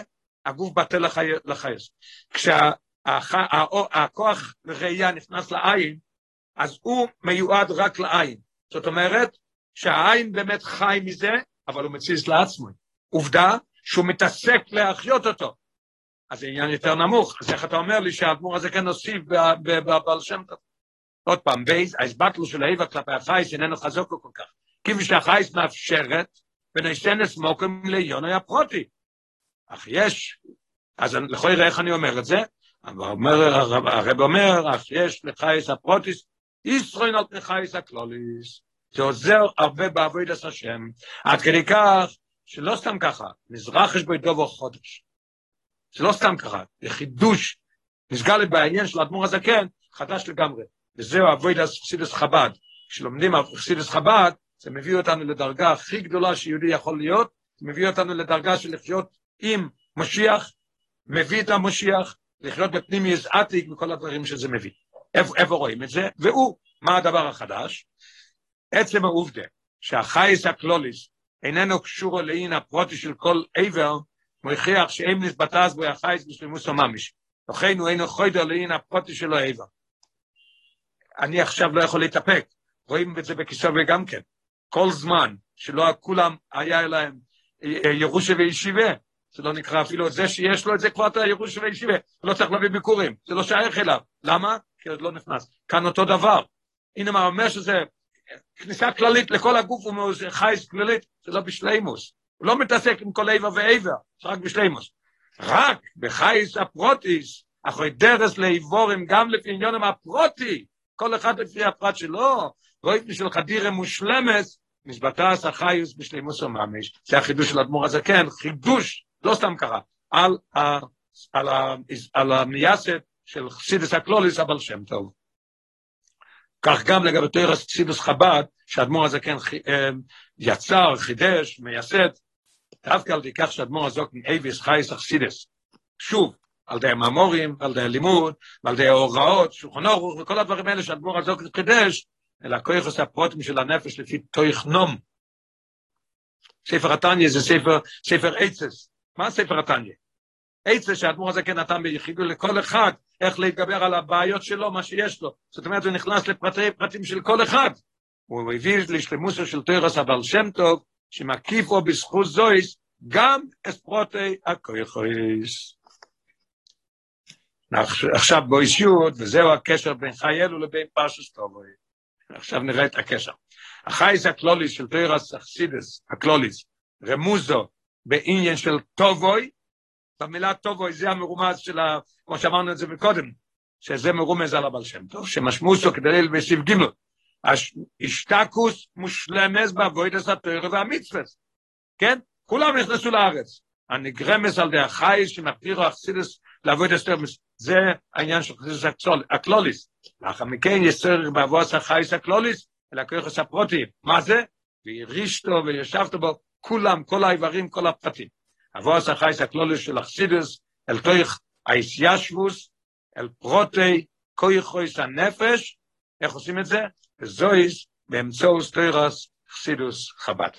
הגוף בטל לחייס. כשהכוח ראייה נכנס לעין, אז הוא מיועד רק לעין. זאת אומרת, שהעין באמת חי מזה, אבל הוא מציץ לעצמו. עובדה שהוא מתעסק להחיות אותו. אז זה עניין יותר נמוך. אז איך אתה אומר לי שהאדמו"ר הזה כן הוסיף בבעל שם טוב? עוד פעם, בייז, ההסבטלו של האיבה כלפי החייס איננו חזוק כל כך. כפי שהחייס מאפשרת, ונשנס מוקם ליונו הפרוטי. אך יש, אז לכל יראה איך אני אומר את זה, הרב אומר, אך יש לחייס הפרוטיס, ישרוין על פני חייס הכלוליס. זה עוזר הרבה בעבוד את השם, עד כדי כך, שלא סתם ככה, מזרח יש בו דובו חודש. זה לא סתם ככה, זה חידוש, נסגר בעניין של האדמו"ר הזקן, חדש לגמרי. וזהו עבוד חסידס חב"ד. כשלומדים על חסידס חב"ד, זה מביא אותנו לדרגה הכי גדולה שיהודי יכול להיות, זה מביא אותנו לדרגה של לחיות עם משיח, מביא את המשיח, לחיות בפנימי עתיק וכל הדברים שזה מביא. איפה, איפה רואים את זה? והוא, מה הדבר החדש? עצם העובדה שהחייס הקלוליס איננו קשור לעין הפרוטי של כל עבר, מוכיח שאם נסבטז בו החייס בשלמוס הממיש. לכן הוא אינו חוידר לעין הפרוטי שלו עבר. אני עכשיו לא יכול להתאפק, רואים את זה בכיסא וגם כן. כל זמן שלא כולם היה להם ירושה וישיבה, זה לא נקרא אפילו זה שיש לו את זה כבר את הירושה וישיבה, לא צריך להביא ביקורים, זה לא שייך אליו. למה? כי עוד לא נכנס. כאן אותו דבר. הנה מה אומר שזה כניסה כללית לכל הגוף הוא חייס כללית, זה לא בשלימוס. הוא לא מתעסק עם כל איבר ואיבר, זה רק בשלימוס. רק בחייס הפרוטיס, אחרי דרס לאיבורים, גם לפי עניונם הפרוטי, כל אחד לפי הפרט שלו, רואים בשביל חדירה מושלמת, מזבטס החייס בשלימוס וממש. זה החידוש של אדמו"ר הזקן, חידוש, לא סתם קרה, על, על, ה, על המייסת של חסידס הקלוליס, אבל שם טוב. כך גם לגבי תוירס חסידס חב"ד, שהאדמו"ר הזקן יצר, חידש, מייסד, דווקא על ידי כך שהאדמו"ר הזקן אייביס חייס החסידס. שוב, על די הממורים, על די הלימוד, ועל די ההוראות, שולחן אורוך, וכל הדברים האלה שהאדמו"ר הזקן חידש, אלא כויחוס הפרוטים של הנפש לפי תויך נום. ספר התניא זה ספר, ספר עצס. מה ספר התניא? עצס שהאדמו"ר הזה כן נתן ביחידו לכל אחד, איך להתגבר על הבעיות שלו, מה שיש לו. זאת אומרת, הוא נכנס לפרטי פרטים של כל אחד. הוא הביא לשלמוסו של תוירס אבל שם טוב, שמקיפו בזכות זויס, גם אספרוטי הכויחוס. עכשיו בויסיות, וזהו הקשר בין חיילו לבין פרשס טובוי. עכשיו נראה את הקשר. החייס הקלוליס של תוירס אכסידס, הקלוליס, רמוזו בעניין של טובוי, במילה טובוי זה המרומז של ה... כמו שאמרנו את זה מקודם, שזה מרומז על הבעל שם טוב, שמשמוסו כדי בסיב גימל. השתקוס מושלמס בעבודת התוירה והמצווס, כן? כולם נכנסו לארץ. הנגרמס על די החייס שמגדירו אכסידס לעבוד אסתרמס, זה העניין של חסידס הקלוליס. לאחר מכן יש צורך בעבודת החייס הקלוליס, אלא כיחס הפרוטי. מה זה? והרישתו וישבת בו, כולם, כל האיברים, כל הפרטים. עבודת החייס הקלוליס של אכסידס, אל כיח האיסיישבוס, אל פרוטי, כיחויס הנפש, איך עושים את זה? וזויס באמצעות תוירס חסידוס חב"ד.